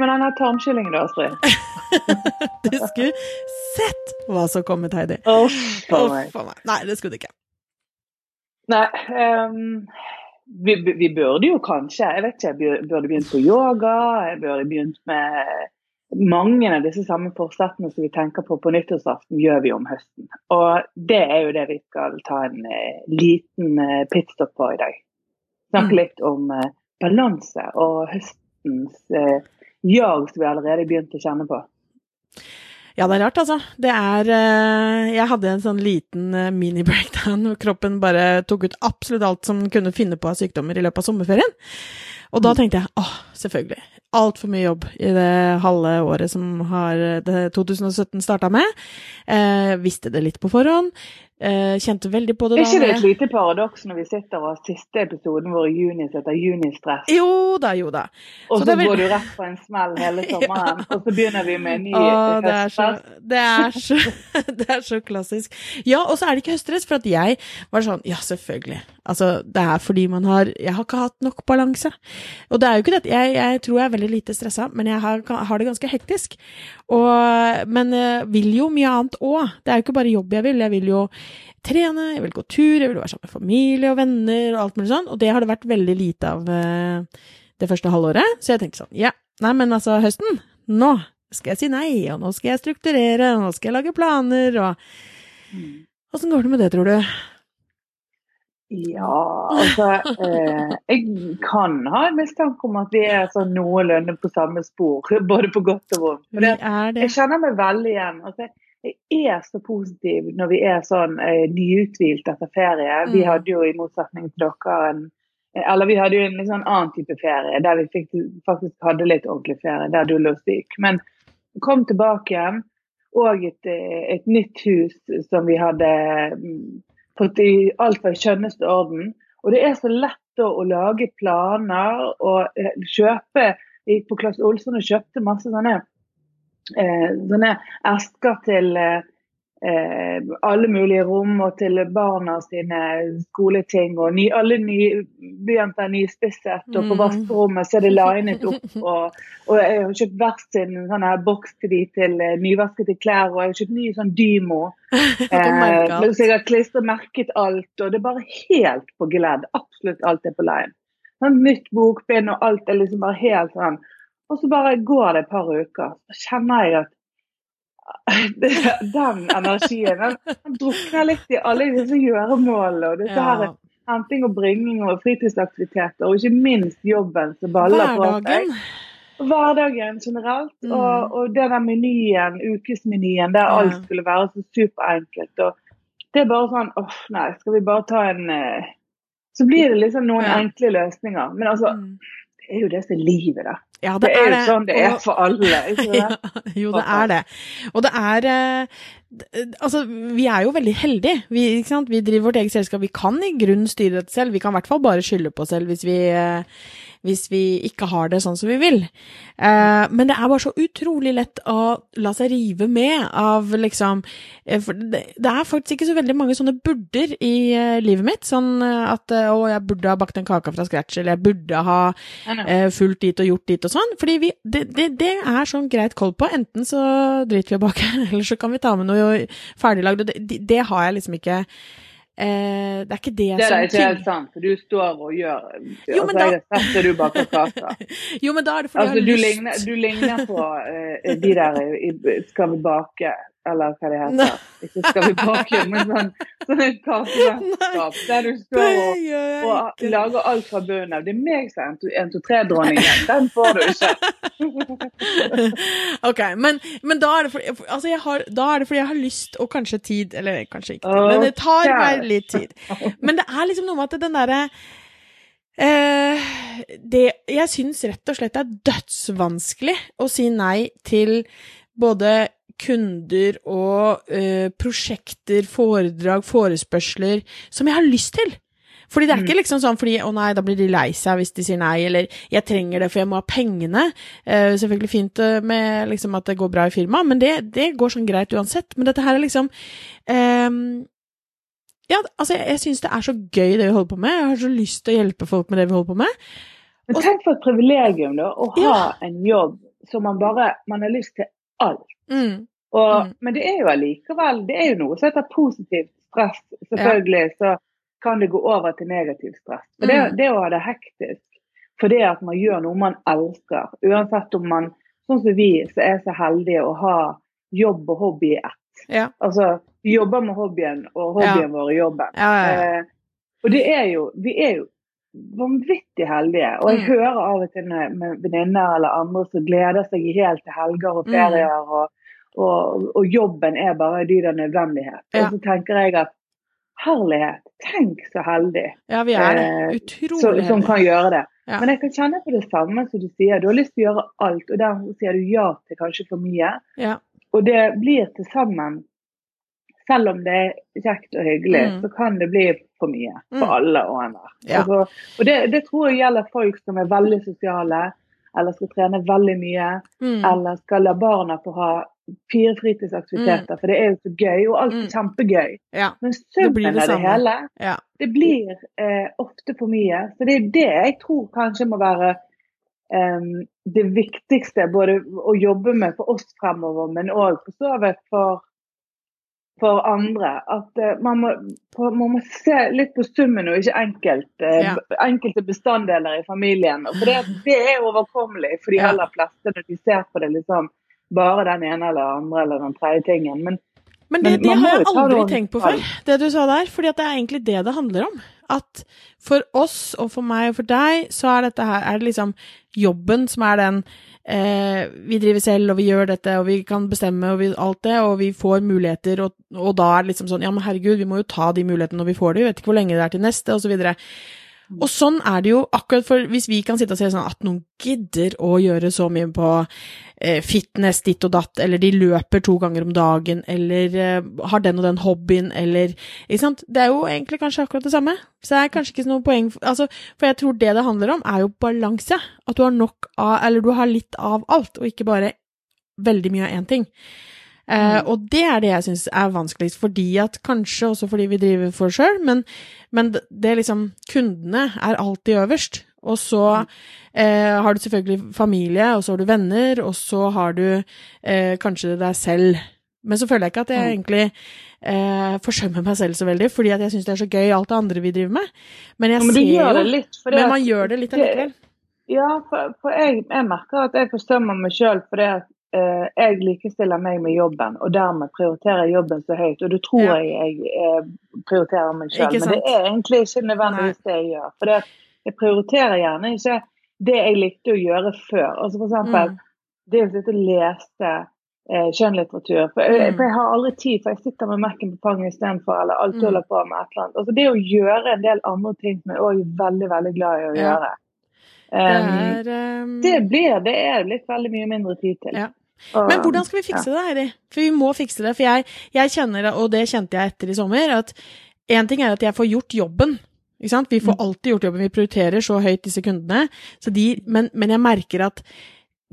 med denne tarmkyllingen da, Astrid? du skulle sett hva som kom ut, Heidi. Uff a meg. Meg. Nei, det skulle du ikke. Nei, um, vi, vi burde jo kanskje Jeg vet ikke, jeg burde begynt på yoga. Jeg burde begynt med mange av disse samme forsettene som vi tenker på på nyttårsaften, gjør vi om høsten. Og det er jo det vi skal ta en eh, liten eh, pitstop på i dag. Snakke Mm. litt om eh, balanse og høstens eh, jag vi allerede begynte å kjenne på. Ja, det er rart, altså. Det er eh, Jeg hadde en sånn liten eh, mini-breakdown hvor kroppen bare tok ut absolutt alt som kunne finne på av sykdommer i løpet av sommerferien. Og da tenkte jeg åh, selvfølgelig. Altfor mye jobb i det halve året som har eh, det 2017 starta med. Eh, visste det litt på forhånd. Eh, kjente veldig på det Er ikke det et lite paradoks når vi sitter og siste episoden vår i juni heter Junistress, Jo da, jo da. og så så går du rett på en smell hele sommeren, og så begynner vi med en ny Å, det er så, det er så, det er så klassisk. Ja, og så er det ikke høstdress, for at jeg var sånn, ja, selvfølgelig. Altså, det er fordi man har, jeg har ikke hatt nok balanse. Og det er jo ikke det, jeg, jeg tror jeg er veldig lite stressa, men jeg har, har det ganske hektisk. Og, men eh, vil jo mye annet òg. Det er jo ikke bare jobb jeg vil, jeg vil jo trene, jeg vil gå tur, jeg vil være sammen med familie og venner og alt mulig sånn, og det har det vært veldig lite av eh, det første halvåret. Så jeg tenkte sånn, ja, nei, men altså, høsten, nå skal jeg si nei, og nå skal jeg strukturere, og nå skal jeg lage planer, og Mm. Åssen går det med det, tror du? Ja, altså eh, Jeg kan ha en mistanke om at vi er sånn noenlunde på samme spor, både på godt og vondt. Det. jeg kjenner meg veldig igjen. Altså, jeg er så positiv når vi er sånn eh, nyuthvilt etter ferie. Vi Mm. hadde jo i motsetning til dere en eller vi hadde jo en sånn annen type ferie, der vi fikk, faktisk hadde litt ordentlig ferie, der du lå syk. Men kom tilbake igjen, og et, eh, et nytt hus som vi hadde mm, fått i alt i skjønneste orden. Og det er så lett da å lage planer og eh, kjøpe Jeg gikk på Claes Olsson og kjøpte masse sånne, eh, sånne esker til eh, eh, alle mulige rom og til barna sine skoleting. Og ny, alle nybegynte er nyspisset, og på Mm. vaskerommet så er det linet opp. Og, og jeg har kjøpt hver sin sånn her boks til de til eh, nyvaskede klær, og jeg har kjøpt ny sånn Dymo. Eh, så jeg har klistremerket alt, og det er bare helt på gledd. Absolutt alt er på line. Sånn, nytt bokbind og alt er liksom bare helt sånn. Og så bare går det et par uker, så kjenner jeg at det, den energien den, den drukner litt i alle disse gjøremålene og disse her Ja. henting og bringing og fritidsaktiviteter, og ikke minst jobben som baller på seg. Hverdagen. Generelt, Mm. og, og den der menyen, ukesmenyen, der Ja. alt skulle være så superenkelt. Og det er bare sånn åh, nei, skal vi bare ta en eh, Så blir det liksom noen Ja. enkle løsninger. Men altså, Mm. det er jo det som er livet, da. Ja, Det er jo det. sånn det er Og- for alle. Ikke Ja, jo, det er det. Og det er eh, Altså, vi er jo veldig heldige. Vi, vi driver vårt eget selskap. Vi kan i grunnen styre dette selv. Vi kan i hvert fall bare skylde på oss selv hvis vi, eh, hvis vi ikke har det sånn som vi vil. Eh, men det er bare så utrolig lett å la seg rive med av liksom eh, det, det er faktisk ikke så veldig mange sånne burder i eh, livet mitt. Sånn eh, at eh, å, jeg burde ha bakt en kake fra scratch, eller jeg burde ha eh, fulgt dit og gjort dit og sånn. Fordi vi, det, det, det er sånn greit koll på. Enten så driter vi å bake, eller så kan vi ta med noe ferdiglagd. og Det, det, det har jeg liksom ikke eh, Det er ikke det, Det som er ikke helt sant, for du står og gjør Jo, men altså, da... setter sett det du bak kaker. Jo, men da er det fordi Altså, jeg du, har lyst. ligner, du ligner på eh, de der i Skal vi bake, eller hva det heter. Ikke Skal vi bake, men sånn, sånn et kakeselskap der du står og, og lager alt fra bunnen av. Det er meg som er 1-2-3-dronningen. Den får du ikke. ok, men, men da, er det fordi, altså har, da er det fordi jeg har lyst, og kanskje tid Eller kanskje ikke tid, men det tar meg litt tid. Men det er liksom noe med at den derre eh, det, Jeg syns rett og slett det er dødsvanskelig å si nei til både kunder og eh, prosjekter, foredrag, forespørsler som jeg har lyst til. Fordi det er ikke liksom sånn fordi 'å nei, da blir de lei seg hvis de sier nei', eller 'jeg trenger det for jeg må ha pengene'. Eh, selvfølgelig fint eh, med liksom at det går bra i firmaet, men det, det går sånn greit uansett. Men dette her er liksom eh, Ja, altså, jeg, jeg syns det er så gøy det vi holder på med. Jeg har så lyst til å hjelpe folk med det vi holder på med. Men tenk for et privilegium, da, å ha Ja. en jobb som man bare Man har lyst til alt. Mm. Og, Mm. Men det er jo allikevel Det er jo noe som heter positivt stress. Selvfølgelig så kan det gå over til negativt stress. For det, Mm. det å ha det hektisk fordi at man gjør noe man elsker, uansett om man Sånn som vi som er så heldige å ha jobb og hobby i ett. Ja. Altså, vi jobber med hobbyen, og hobbyen vår er jobben. Ja, ja, ja. Eh, og det er jo Vi er jo vanvittig heldige. Og jeg Mm. hører av og til med venninner eller andre som gleder seg helt til helger og Mm. ferier, og, og, og jobben er bare av nødvendighet. Ja. Og så tenker jeg at herlighet, tenk så heldig ja, vi er det. Eh, Utrolig så, som kan gjøre det. Ja. Men jeg kan kjenne på det samme som du sier. Du har lyst til å gjøre alt, og der sier du ja til kanskje for mye. Ja. Og det blir til sammen, selv om det er kjekt og hyggelig, Mm. så kan det bli for mye for Mm. alle og enhver. Ja. Altså, og det, det tror jeg gjelder folk som er veldig sosiale, eller skal trene veldig mye, Mm. eller skal la barna få ha fire fritidsaktiviteter, for det er jo så gøy, og alt er Mm. kjempegøy. ja. Men summen av det hele, Ja. det blir eh, ofte for mye. Så det er det jeg tror kanskje må være em, det viktigste både å jobbe med for oss fremover, men òg for så vidt for, for andre. At eh, man, må, på, man må se litt på summen og ikke enkelt, eh, Ja. enkelte bestanddeler i familien. For det, det er overkommelig for de aller fleste når de ser på det liksom bare den ene eller andre eller den tredje tingen. Men Men det, Men det har jeg aldri tenkt på før, det du sa der. fordi det er egentlig det det handler om. At for oss og for meg og for deg, så er dette her er det liksom jobben som er den eh, Vi driver selv, og vi gjør dette, og vi kan bestemme og vi, alt det, og vi får muligheter, og, og da er det liksom sånn Ja, men herregud, vi må jo ta de mulighetene når vi får de, vi vet ikke hvor lenge det er til neste, og så videre. Og sånn er det jo akkurat for hvis vi kan sitte og se sånn at noen gidder å gjøre så mye på eh, fitness ditt og datt, eller de løper to ganger om dagen, eller eh, har den og den hobbyen, eller Ikke sant? Det er jo egentlig kanskje akkurat det samme. Så det er kanskje ikke noe poeng altså, For jeg tror det det handler om, er jo balanse. At du har nok av Eller du har litt av alt, og ikke bare veldig mye av én ting. Eh, Mm. og det er det jeg syns er vanskeligst, fordi at kanskje også fordi vi driver for oss sjøl, men, men det- liksom Kundene er alltid øverst. Og så eh, har du selvfølgelig familie, og så har du venner, og så har du eh, kanskje deg selv. Men så føler jeg ikke at jeg Mm. egentlig eh, forsømmer meg selv så veldig, fordi at jeg syns det er så gøy alt det andre vi driver med. Men jeg Ja, men ser jo det litt. Men man gjør det litt allikevel. Ja, for, for jeg, jeg merker at jeg forsømmer meg sjøl fordi at jeg likestiller meg med jobben, og dermed prioriterer jeg jobben så høyt. Og det tror Ja. jeg jeg eh, prioriterer meg sjøl, men det er egentlig ikke nødvendigvis det jeg gjør. For det, jeg prioriterer gjerne ikke det jeg likte å gjøre før. Altså for eksempel Mm. det å sitte og lese eh, skjønnlitteratur. For Mm. for jeg har aldri tid, for jeg sitter med Mac-en på fanget istedenfor, eller alltid Mm. holder på med et eller annet. Altså det å gjøre en del andre ting som jeg òg er veldig, veldig glad i å Ja. gjøre. Det Um, er um, det blir det er litt veldig mye mindre tid til. Ja. Og- Men hvordan skal vi fikse det, Heidi? For vi må fikse det. For jeg, jeg kjenner, og det kjente jeg etter i sommer, at én ting er at jeg får gjort jobben. Vi får Mm. alltid gjort jobben. Vi prioriterer så høyt disse kundene. Så de, men, men jeg merker at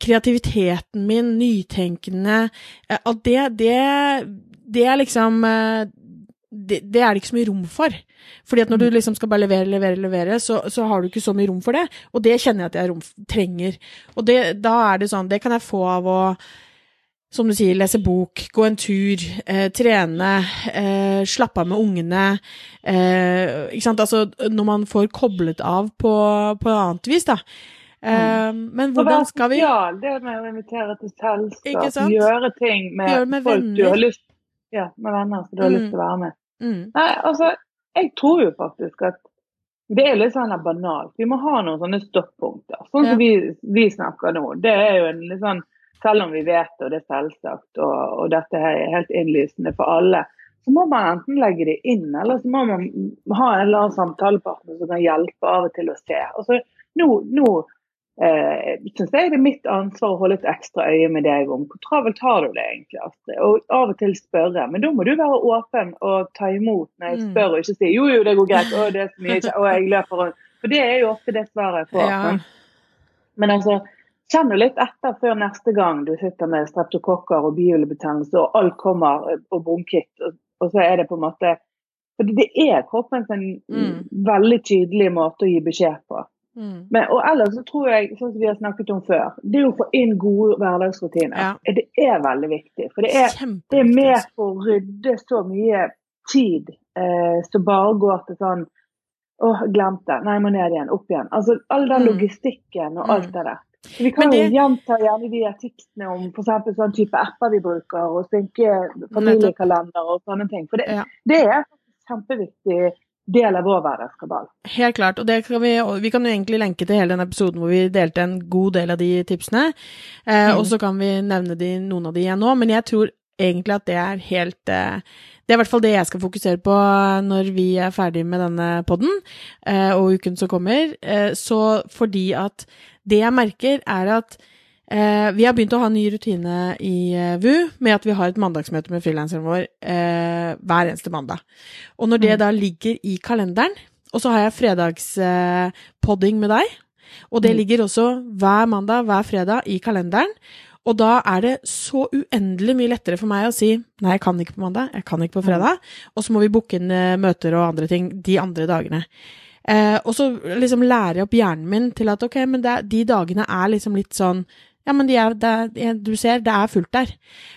kreativiteten min, nytenkende eh, At det, det, det er liksom eh, det, det er det ikke så mye rom for. Fordi at når du liksom skal bare levere, levere, levere, så, så har du ikke så mye rom for det. Og det kjenner jeg at jeg rom, trenger. Og det, da er det sånn, det kan jeg få av å som du sier, lese bok, gå en tur, eh, trene, eh, slappe av med ungene. Eh, ikke sant? Altså, når man får koblet av på, på annet vis, da. Eh, men hvordan skal vi sosial, det med å invitere til selskap, gjøre ting med, med folk du har lyst Ja, med venner som du har Mm. lyst til å være med. Mm, Nei, altså, jeg tror jo faktisk at det er litt sånn banalt. Vi må ha noen sånne stoppunkter. Sånn Ja. som vi, vi snakker nå. Det er jo en litt sånn Selv om vi vet det, og det er selvsagt, og, og dette her er helt innlysende for alle, så må man enten legge det inn, eller så må man ha en eller annen samtalepartner som kan hjelpe av og til å se. Altså, nå nå eh, syns jeg det er mitt ansvar å holde et ekstra øye med deg om hvor travelt har du det egentlig, Astrid. Og av og til spørre. Men da må du være åpen og ta imot når jeg Mm. spør, og ikke si jo, jo, det går greit, å, det er så mye, og å, jeg løper rundt. For det er jo ofte det svaret jeg får. Ja. Men, altså, kjenn jo litt etter før neste gang du sitter med streptokokker og bihulebetennelse, og alt kommer og bronkitt, og, og så er det på en måte For det er kroppens en Mm. veldig tydelig måte å gi beskjed på. Mm. Men, og ellers så tror jeg, sånn som vi har snakket om før, det er å få inn gode hverdagsrutiner. Ja. Det er veldig viktig. For det er, det er med altså. på å rydde så mye tid eh, som bare går til sånn Å, glemte. Nei, må ned igjen. Opp igjen. Altså all den Mm. logistikken og Mm. alt det der. Så vi kan det- jo gjenta gjerne de tipsene om f.eks. sånn type apper vi bruker, og synke familiekalender og sånne ting. For det, Ja. det er kjempeviktig del av vår hverdagskabal. Helt klart. Og det kan vi, vi kan jo egentlig lenke til hele den episoden hvor vi delte en god del av de tipsene. Eh, Mm. Og så kan vi nevne de, noen av de igjen nå. Men jeg tror egentlig at det er helt eh, Det er i hvert fall det jeg skal fokusere på når vi er ferdig med denne podden, eh, og uken som kommer. Eh, så fordi at det jeg merker, er at Eh, vi har begynt å ha en ny rutine i eh, VU med at vi har et mandagsmøte med frilanseren vår eh, hver eneste mandag. Og når det Mm. da ligger i kalenderen, og så har jeg fredagspodding med deg, og det Mm. ligger også hver mandag, hver fredag i kalenderen, og da er det så uendelig mye lettere for meg å si nei, jeg kan ikke på mandag, jeg kan ikke på fredag, og så må vi booke inn eh, møter og andre ting de andre dagene. Eh, og så liksom jeg opp hjernen min til at ok, men det, de dagene er liksom litt sånn ja, men de er, er, du ser, det er fullt der.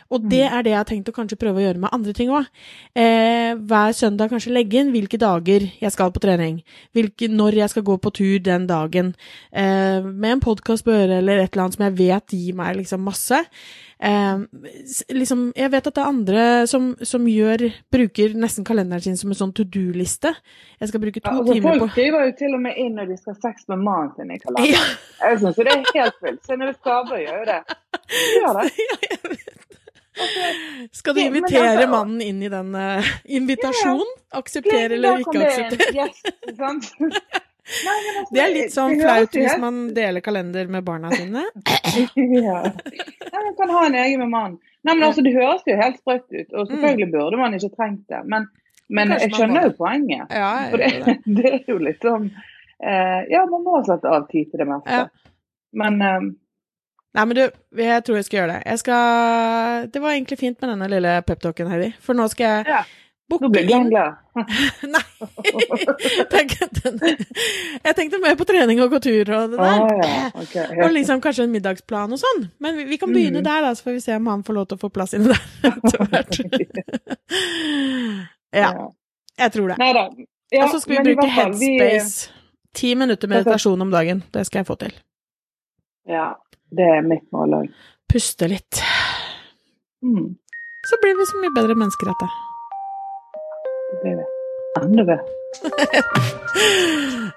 Og det er det jeg har tenkt å kanskje prøve å gjøre med andre ting òg. Eh, hver søndag kanskje legge inn hvilke dager jeg skal på trening. Hvilke, når jeg skal gå på tur den dagen. Eh, med en podkast på øret eller et eller annet som jeg vet gir meg liksom masse. Eh, liksom, jeg vet at det er andre som, som gjør, bruker nesten kalenderen sin som en sånn to do-liste. Jeg skal bruke to Ja, altså, timer folk på skriver jo til og med inn når de skal ha sex med mannen sin i kalenderen. ja, Jeg synes det er helt fullt. Senere skaber gjør jo det. Hun Gjør det. ja, jeg vet. Skal du invitere altså- mannen inn i den uh, invitasjonen? Akseptere eller ikke akseptere? sant? Altså, Det er litt sånn flaut hvis man deler kalender med barna sine. ja. man kan ha en egen med mannen. Nei, men altså, Det høres jo helt sprøtt ut, og selvfølgelig burde man ikke trengt det. Men, men jeg skjønner jo poenget. Ja, For det. det, er jo litt sånn eh, Ja, man må sette av tid til det meste. Ja. Men eh, Nei, men du, jeg tror jeg skal gjøre det. Jeg skal Det var egentlig fint med denne lille peptalken, Heidi. For nå skal jeg Ja, nå ble Glenn glad. Nei! Jeg tenkte mer på trening og gå tur og det der. Ah, ja. ok, Og liksom kanskje en middagsplan og sånn. Men vi, vi kan begynne mm. der, da, så får vi se om han får lov til å få plass inni der etter hvert. ja, jeg tror det. Ja, og så skal vi bruke fall, Headspace. Ti minutter meditasjon om dagen. Det skal jeg få til. Ja, det er mitt mål òg. Puste litt. Mm, Så blir vi så mye bedre mennesker etter. Det